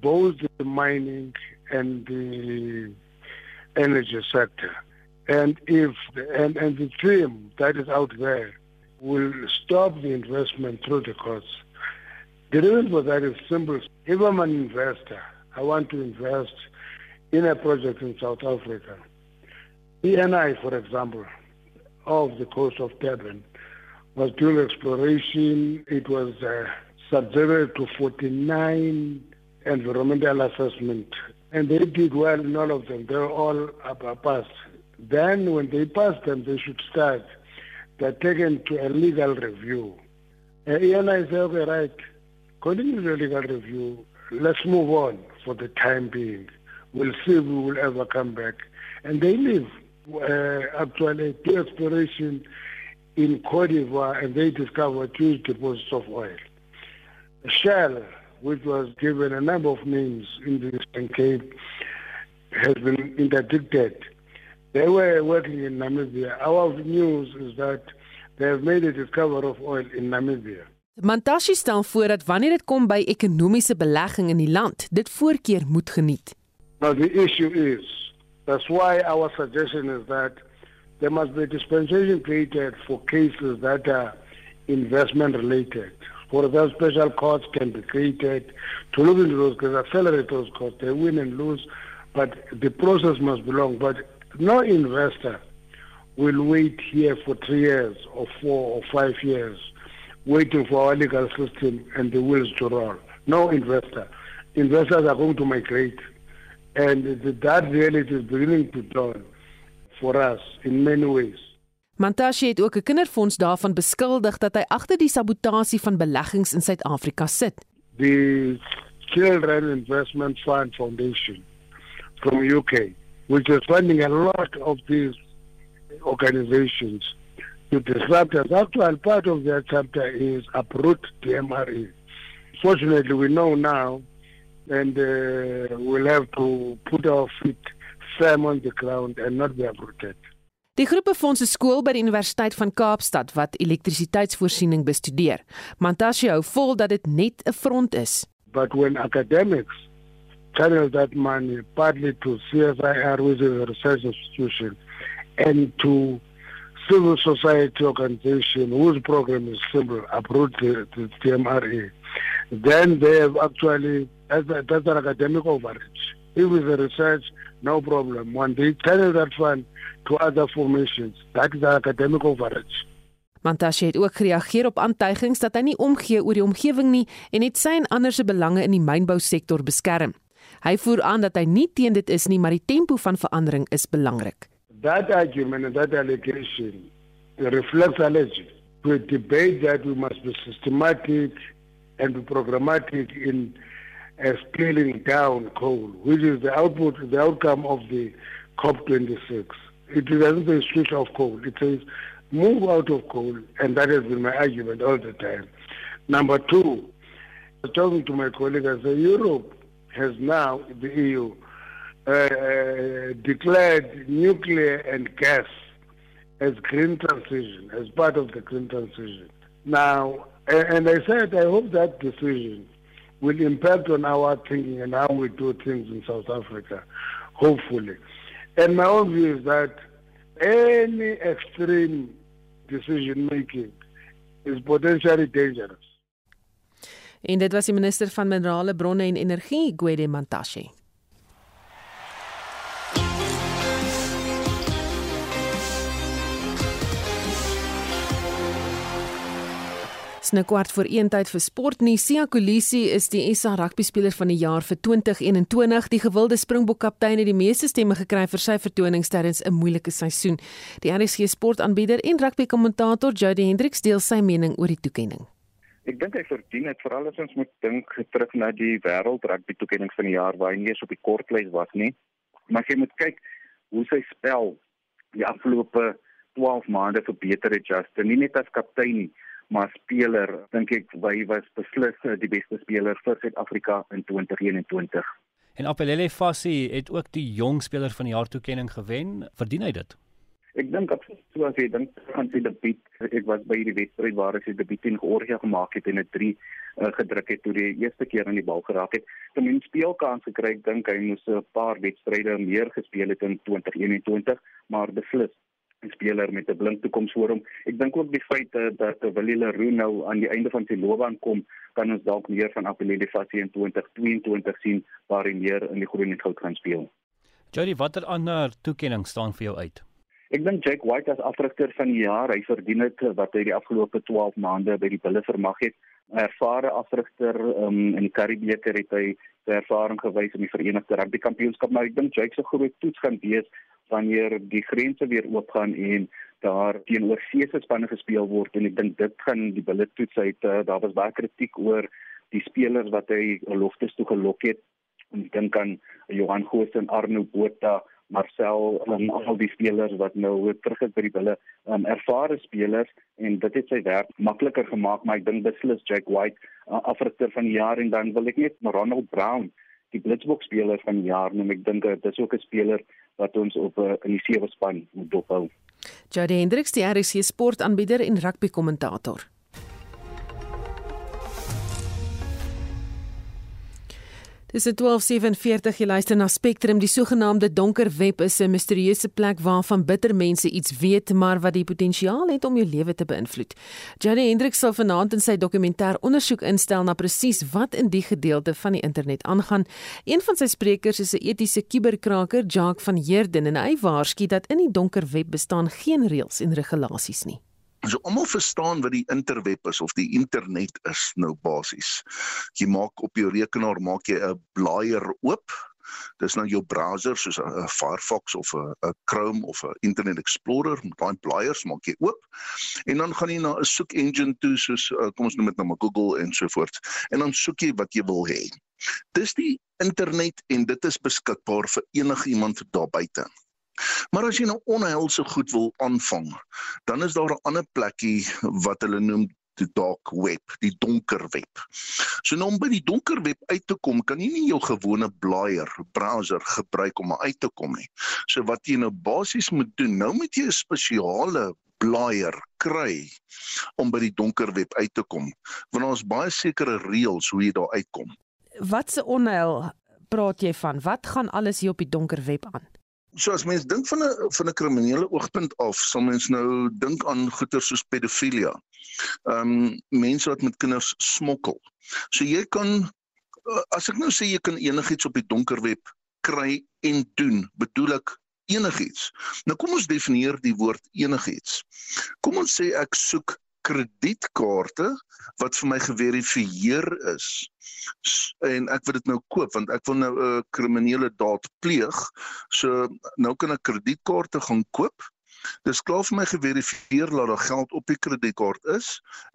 Speaker 18: both the mining and the energy sector. And if the, and, and the theme that is out there will stop the investment through the courts. The reason for that is simple. If I'm an investor, I want to invest in a project in South Africa. ENI, for example, of the coast of Durban, was doing exploration. It was uh, subjected to 49 environmental assessment. And they did well in all of them. They were all passed. Then when they pass them, they should start. They're taken to a legal review. And ENI say, okay, right, to the legal review, let's move on for the time being. We'll see if we will ever come back. And they live uh, actually to exploration in Cote d'Ivoire and they discovered huge deposits of oil. Shell, which was given a number of names in the Eastern Cape, has been interdicted. They were working in Namibia. Our news is that they have made a discovery of oil in Namibia.
Speaker 2: Mantashe stel voor dat wanneer dit kom by ekonomiese belegging in die land, dit voorkeur moet geniet.
Speaker 18: Now the issue is that's why our suggestion is that there must be a dispensation created for cases that are investment related. For that special courts can be created to look into those cases, accelerate those costs. They win and lose, but the process must be long. But no investor will wait here for three years or four or five years waiting for our legal system and the wheels to roll. No investor. Investors are going to migrate. And that reality is beginning to dawn for us in many ways.
Speaker 2: Mantashe het ook 'n kinderfonds daarvan beskuldig dat hy agter die sabotasie van beleggings in Suid-Afrika sit.
Speaker 18: The Children Investment Fund Foundation from UK, which is funding a lot of these organizations to disrupt us. Actual part of their chapter is uproot the MRE. Fortunately, we know now, and uh, we'll have to put our feet firm on the ground and not be uprooted.
Speaker 2: Die groep befonds 'n skool by die Universiteit van Kaapstad wat elektrisiteitsvoorsiening bestudeer. Mantashe hou vol dat dit net 'n front is.
Speaker 18: But when academics channel that money partly to CSIR, which is a research institution, and to civil society organization whose program is simple, uproot the, the TMRA, then they have actually, that's, that's an academic overreach. If it's a research, no problem. When they channel that fund to other formations, that is an academic overreach.
Speaker 2: Mantashe het ook gereageer op aantuigings dat hy nie omgee oor die omgewing nie en het sy en ander se belange in die mynbousektor beskerm. Hy voer aan dat hy nie teen dit is nie, maar die tempo van verandering is belangrik.
Speaker 18: That argument and that allegation reflects allergy to a debate that we must be systematic and be programmatic in scaling down coal, which is the output, the outcome of the COP26. It doesn't say switch off coal. It says move out of coal, and that has been my argument all the time. Number two, talking to my colleague, I say Europe has now, the EU, uh, declared nuclear and gas as green transition, as part of the green transition. Now, and I said, I hope that decision will impact on our thinking and how we do things in South Africa, hopefully. And my own view is that any extreme decision making is potentially dangerous.
Speaker 2: En dit was die minister van minerale bronne en energie, Gwede Mantashe. Sne kwart voor 1 tyd vir sport. Sia Kolisi is die SA rugby speler van die jaar vir 2021. Die gewilde Springbok kaptein het die meeste stemme gekry vir sy vertonings tydens 'n moeilike seisoen. Die RSG sportaanbieder en rugby kommentator Jody Hendricks deel sy mening oor die toekenning.
Speaker 3: Ek dink hy verdien dit veral as ons moet dink terug na die wêreld rugby toekenning van die jaar waar hy nie eens op die kortlys was nie. Maar jy moet kyk hoe sy spel die afgelope 12 maande verbeter het Justin, nie net as kaptein nie, maar speler dink ek hy was beslis die beste speler vir Suid-Afrika in 2021.
Speaker 19: En Apelele Fassi het ook die jong speler van die jaar toekenning gewen. Verdien hy dit?
Speaker 3: Ek dink absoluut so as jy dink aan sy debuut. Ek was by die wedstryd waar hy sy debuut in Georgia gemaak het en 'n 3 uh, gedruk het toe die eerste keer aan die bal geraak het. Toe men speelkans gekry, ek dink hy moes 'n paar wedstryde meer gespeel het in 2021, maar beslis speler met 'n blink toekoms voor hom. Ek dink ook die feit dat Willie Leroux nou aan die einde van sy loopbaan kom, kan ons dalk meer van Apelele Fassi in 2022 sien waar hy meer in die groen en goud gaan speel.
Speaker 19: Jody, watter ander toekenning staan vir jou uit?
Speaker 3: Ek dink Jake White as afrigter van die jaar, hy verdien dit wat hy die afgelope 12 maande by die Bulle vermag het. 'n Ervare afrigter um, in die Karibebeker het hy sy ervaring gewys in die Verenigde Rugby Kampioenskap, maar ek dink Jake se groot toets gaan wees wanneer die grense weer oopgaan en daar teenoor seese spanne gespeel word en ek dink dit gaan die Bulle toets uit. Uh, daar was baie kritiek oor die spelers wat hy loftes toe gelok het. Ek dink aan Johan Goosen, Arno Botha, Marcel en al die spelers wat nou weer terug is by die wille um, ervare spelers en dit het sy werk makliker gemaak maar ek dink beslis Jack White uh, afrigter van die jaar en dan wil ek net Ronald Brown die Blitzboks speler van die jaar noem ek dink dit is ook 'n speler wat ons op uh, in die sewe span moet dophou.
Speaker 2: Jody Hendricks die RC sportaanbieder en rugby kommentator. Dis 1247 jy luister na Spectrum die sogenaamde donker web is 'n misterieuse plek waarvan bitter mense iets weet maar wat die potensiaal het om jou lewe te beïnvloed. Jenny Hendriks sal vanaand in sy dokumentêr ondersoek instel na presies wat in die gedeelte van die internet aangaan. Een van sy sprekers is 'n etiese kuberkraker, Jacques van Heerden en hy waarsku dat in die donker web bestaan geen reëls en regulasies nie.
Speaker 20: So almal verstaan wat die interweb is of die internet is nou basies. Jy maak op jou rekenaar maak jy 'n blaaier oop. Dis nou jou browser soos 'n Firefox of 'n Chrome of 'n Internet Explorer. Daai blaaiers maak jy oop. En dan gaan jy na 'n soek engine toe soos uh, kom ons noem dit nou maar Google en so voort. En dan soek jy wat jy wil hê. Dis die internet en dit is beskikbaar vir enige iemand daar buite. Maar as jy nou onheilse goed wil aanvang, dan is daar 'n ander plekkie wat hulle noem die dark web, die donker web. So nou om by die donker web uit te kom, kan jy nie jou gewone blaaier browser gebruik om uit te kom nie. So wat jy nou basies moet doen, nou moet jy 'n spesiale blaaier kry om by die donker web uit te kom. Want ons baie sekere reëls hoe jy daar uitkom.
Speaker 2: Wat se onheil praat jy van? Wat gaan alles hier op die donker web aan?
Speaker 20: So as mens dink van 'n van 'n kriminele oogpunt af, sal mens nou dink aan goeie soos pedofilia. Ehm um, mense wat met kinders smokkel. So jy kan eh, as ek nou sê jy kan enigiets op die donker web kry en doen, bedoel ek enigiets. Nou kom ons definieer die woord enigiets. Kom ons sê ek soek kredietkaarte wat vir my geverifieer is en ek wil dit nou koop want ek wil nou 'n uh, kriminele daad pleeg. So nou kan ek kredietkaarte gaan koop. Dis klaar vir my geverifieer dat daar geld op die kredietkaart is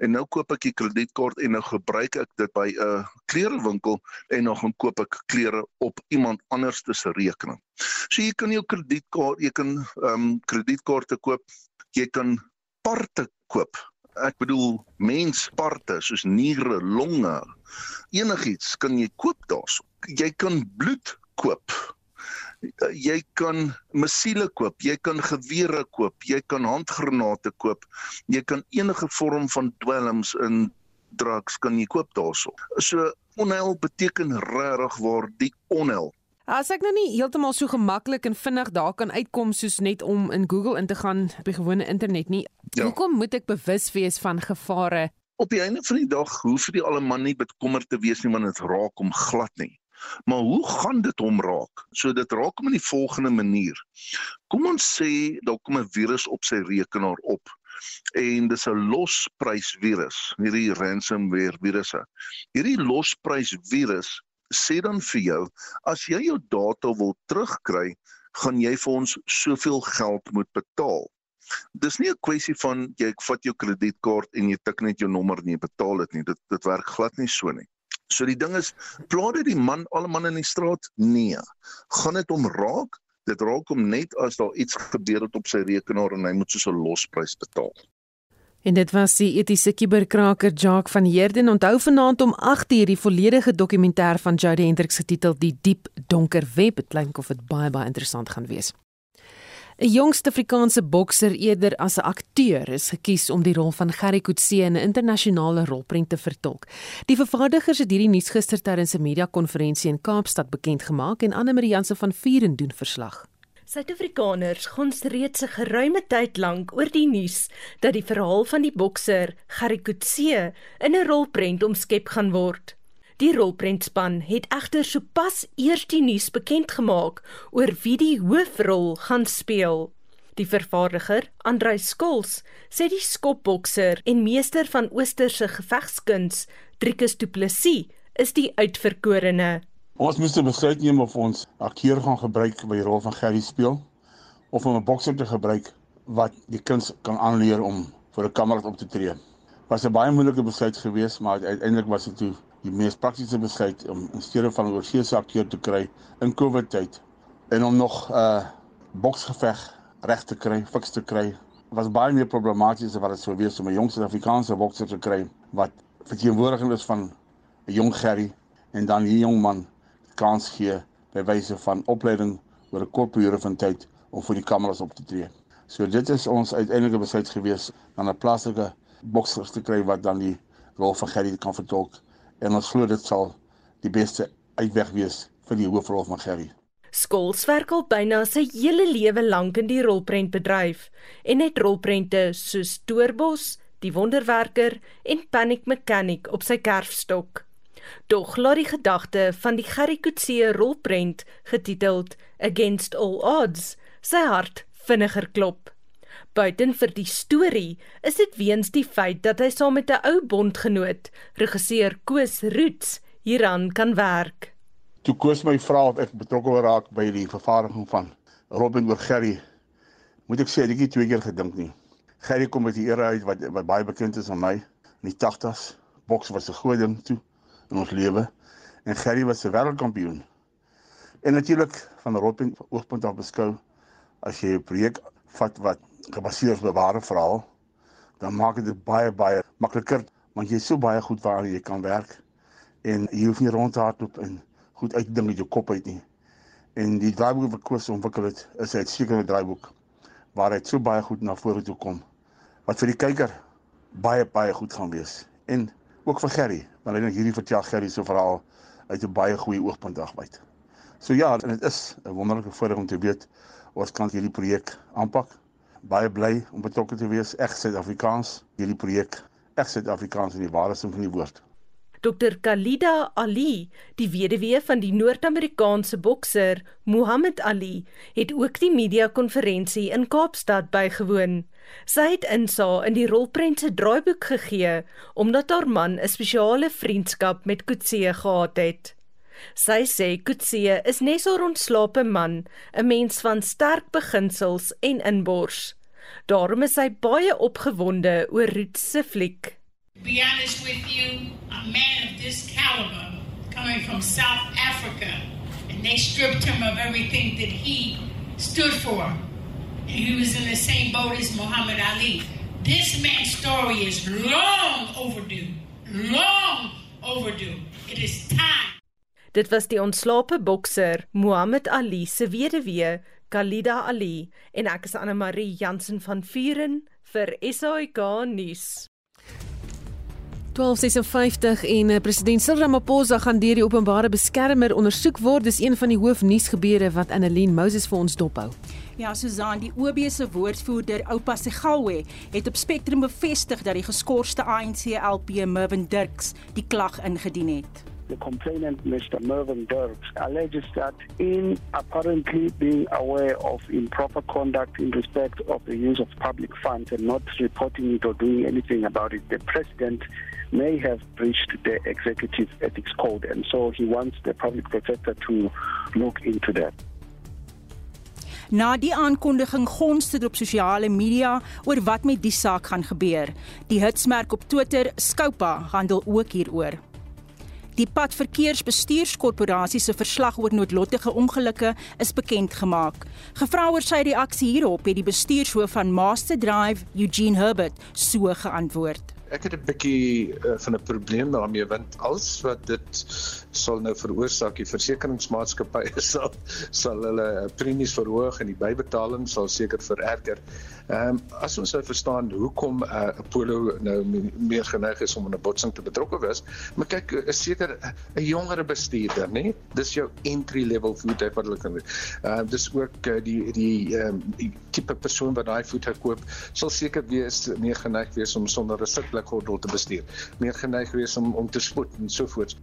Speaker 20: en nou koop ek die kredietkaart en nou gebruik ek dit by 'n klerewinkel en dan gaan koop ek klere op iemand anders se rekening. So jy kan jou kredietkaart, jy kan ehm um, kredietkaarte koop, jy kan parte koop ek bedoel mensparte soos niere, longe, enigiets kan jy koop daarso. Jy kan bloed koop. Jy kan missiele koop, jy kan gewere koop, jy kan handgranate koop. Jy kan enige vorm van dwelms in drugs kan jy koop daarso. So onheil beteken regtig waar die onheil
Speaker 2: As ek nou nie heeltemal so gemaklik en vinnig daar kan uitkom soos net om in Google in te gaan op die gewone internet nie, ja. hoekom moet ek bewus wees van gevare?
Speaker 20: Op die einde van die dag hoef jy almal nie bekommerd te wees nie want dit raak hom glad nie. Maar hoe gaan dit hom raak? So dit raak hom in die volgende manier. Kom ons sê daar kom 'n virus op sy rekenaar op en dis 'n losprys virus, hierdie ransomware virusse. Hierdie losprys virus sê dan vir jou as jy jou data wil terugkry, gaan jy vir ons soveel geld moet betaal. Dis nie 'n kwessie van jy vat jou kredietkaart en jy tik net jou nommer en jy betaal dit nie. Dit dit werk glad nie so nie. So die ding is, pla dit die man, al man in die straat? Nee. Gaan dit om raak? Dit raak hom net as daar iets gebeur het op sy rekenaar en hy moet so 'n losprys betaal.
Speaker 2: En dit was die etiese kuberkraker Jacques van Heerden. Onthou vanaand om 8:00 die volledige dokumentêr van Jody Hendricks getiteld Die Diep Donker Web. Dit klink of dit baie baie interessant gaan wees. 'n Jongste Afrikaanse bokser eerder as 'n akteur is gekies om die rol van Gerry Coetzee in 'n internasionale rolprent te vertolk. Die vervaardigers het hierdie nuus gister tydens 'n media-konferensie in Kaapstad bekend gemaak en Anne Marie Jansen van Vuren doen verslag.
Speaker 21: Suid-Afrikaners gons reeds 'n geruime tyd lank oor die nuus dat die verhaal van die bokser Gerry Coetzee in 'n rolprent omskep gaan word. Die rolprentspan het egter sopas eers die nuus bekend gemaak oor wie die hoofrol gaan speel. Die vervaardiger, Andrei Skols, sê die skopbokser en meester van oosterse gevegskuns, Driekus Du Plessis, is die uitverkorene.
Speaker 22: Ons moes 'n besluit neem of ons akteur gaan gebruik by die rol van Gerry speel of om 'n bokser te gebruik wat die kuns kan aanleer om vir 'n kamera op te tree. Was 'n baie moeilike besluit geweest, maar uiteindelik was dit toe die mees praktiese besluit om in steede van 'n oorseese akteur te kry in COVID tyd en om nog 'n uh, boksgeveg reg te kry, fiks te kry was baie meer problematies as wat dit sou wees om 'n jong Suid-Afrikaanse bokser te kry wat verteenwoordiging is van 'n jong Gerry en dan hierdie jong man kans gee by wyse van opleiding oor 'n kort periode van tyd om vir die kameras op te tree. So dit is ons uiteindelike besluit gewees om 'n plaaslike bokser te kry wat dan die rol van Gerry kan vertolk en ons glo dit sal die beste uitweg wees vir die hoofrol van Gerry.
Speaker 21: Skols werk al byna sy hele lewe lank in die rolprentbedryf en het rolprente soos Doorbos, Die Wonderwerker en Panic Mechanic op sy kerfstok. Dog laat die gedagte van die Gerry Coetzee rolprent getiteld Against All Odds sy hart vinniger klop. Buiten vir die storie is dit weens die feit dat hy saam met 'n ou bondgenoot, regisseur Koos Roots, hieraan kan werk
Speaker 22: toe koos my vra of ek betrokke raak by die vervaardiging van Robin oor Gerry. Moet ek sê ek het twee keer gedink nie. Gerry kom met die era uit wat wat baie bekend is aan my in die 80s. Boks was 'n groot ding toe in ons lewe en Gerry was 'n wêreldkampioen. En natuurlik van Robin oogpunt af beskou as jy 'n projek vat wat gebaseer is op 'n ware verhaal, dan maak dit baie baie makliker want jy is so baie goed waar jy kan werk en jy hoef nie rond te hardloop en goed uit jou kop uit nie. En die draaiboek wat Koos ontwikkel het, is 'n uitstekende draaiboek waar hy so baie goed na vore toe kom wat vir die kyker baie baie goed gaan wees. En ook vir Gerry, hy het hierdie vertel Gerry se verhaal uit 'n baie goeie oogpunt agbyt. So ja, en dit is 'n wonderlike voorreg om te weet ons kan hierdie projek aanpak. Baie bly om betrokke te wees, reg Suid-Afrikaans, hierdie projek, reg Suid-Afrikaans in die ware sin van die woord.
Speaker 21: Dr Khalida Ali, die weduwee van die Noord-Amerikaanse bokser Muhammad Ali, het ook die media-konferensie in Kaapstad bygewoon. Sy het insa in die rolprent se draaiboek gegee omdat haar man 'n spesiale vriendskap met Kutse gehad het. Sy sê Kutse is net 'n ontslape man, 'n mens van sterk beginsels en inbors. Daarom is sy baie opgewonde oor Ruth se fliek.
Speaker 23: Be honest with you, a man of this caliber coming from South Africa, and they stripped him of everything that he stood for. And he was in the same boat as Muhammad Ali. This man's story is long overdue. Long overdue. It is time.
Speaker 21: Dit was die ontslape bokser Muhammad Ali se weduwee, Khalida Ali, en ek is Anne Marie Jansen van Vuren vir SAK nuus.
Speaker 2: 1256 en eh, president Cyril Ramaphosa gaan deur die openbare beskermer ondersoek word. Dis een van die hoofnuusgebeure wat Annelien Moses vir ons dophou.
Speaker 24: Ja, Susan, die OB se woordvoerder, Oupa Segawe, het op Spectrum bevestig dat die geskorste ANC LP Mervin Dirks die klag ingedien het.
Speaker 18: the complainant, Mr. Mervyn Dirks, alleges that in apparently being aware of improper conduct in respect of the use of public funds and not reporting it or doing anything about it, the president may have breached the executive ethics code. And so he wants the public protector to look into that.
Speaker 24: Na die aankondiging gons dit op sosiale media oor wat met die saak gaan gebeur. Die hitsmerk op Twitter, Skoupa, handel ook hieroor. Die Padverkeersbestuurskorporasie se verslag oor noodlottige ongelukke is bekend gemaak. Gevra oor sy reaksie hierop het die bestuurshoof van Master Drive, Eugene Herbert, so geantwoord
Speaker 5: ek het 'n bietjie uh, van 'n probleem daarmee want alles wat dit sal nou veroorsaak die versekeringsmaatskappye sal sal hulle premies verhoog en die bybetaling sal seker vererger. Ehm um, as ons nou verstaan hoekom uh, Apollo nou meer geneig is om in 'n botsing te betrokke wees, maar kyk is seker 'n jongere bestuurder, nê? Dis jou entry level voertuig wat hulle kan. Ehm uh, dis ook uh, die die ehm um, tipe persoon wat daai voertuig koop sal seker wees meer geneig wees om sonder 'n sitplek gordel te bestuur. Meer geneig wees om om te spoed en so voort.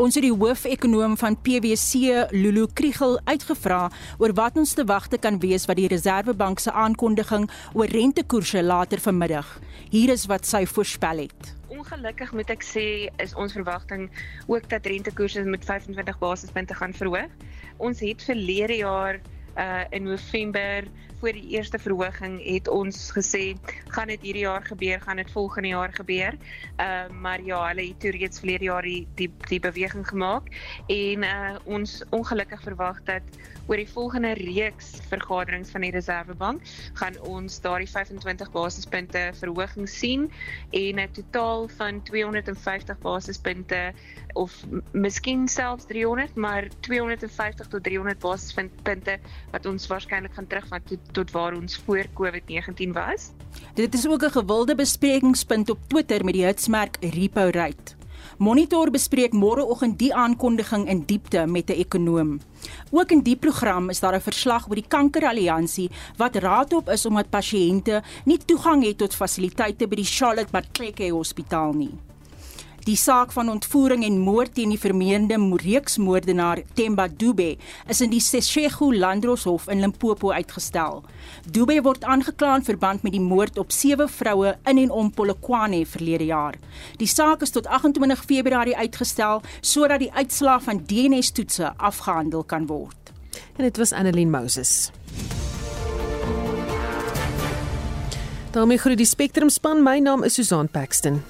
Speaker 24: Ons het die hoofekonoom van PwC, Lulu Kriegel, uitgevra oor wat ons te wagte kan wees wat die Reserwebank se aankondiging oor rentekoerse later vanmiddag. Hier is wat sy voorspel het.
Speaker 7: Ongelukkig moet ek sê is ons verwagting ook dat rentekoerse met 25 basispunte gaan verhoog. Ons het verlede jaar uh in November voor die eerste verhoging het ons gesê gaan dit hierdie jaar gebeur, gaan dit volgende jaar gebeur. Ehm uh, maar ja, hulle het toe reeds verlede jaar die die, die beweging gemaak en uh, ons ongelukkig verwag dat oor die volgende reeks vergaderings van die Reservebank gaan ons daardie 25 basispunte verhoging sien en 'n totaal van 250 basispunte of miskien selfs 300 maar 250 tot 300 basispunte wat ons waarskynlik gaan terugvat tot, waar ons voor COVID-19 was.
Speaker 24: Dit is ook 'n gewilde besprekingspunt op Twitter met die hitsmerk Repo Rate. Monitor bespreek môreoggend die aankondiging in diepte met 'n ekonoom. Ook in die program is daar 'n verslag oor die Kankeralliansie wat raadop is omdat pasiënte nie toegang het tot fasiliteite by die Charlotte Macleke Hospitaal nie. Die saak van ontvoering en moord teen die vermeende reeksmoordenaar Themba Dube is in die Seshego Landdroshof in Limpopo uitgestel. Dube word aangekla in verband met die moord op sewe vroue in en om Polokwane verlede jaar. Die saak is tot 28 Februarie uitgestel sodat die uitslae van DNA-toetse afgehandel kan word.
Speaker 2: En dit was Annelien Moses. daarmee groet die Spectrum span. My naam is Susan Paxton.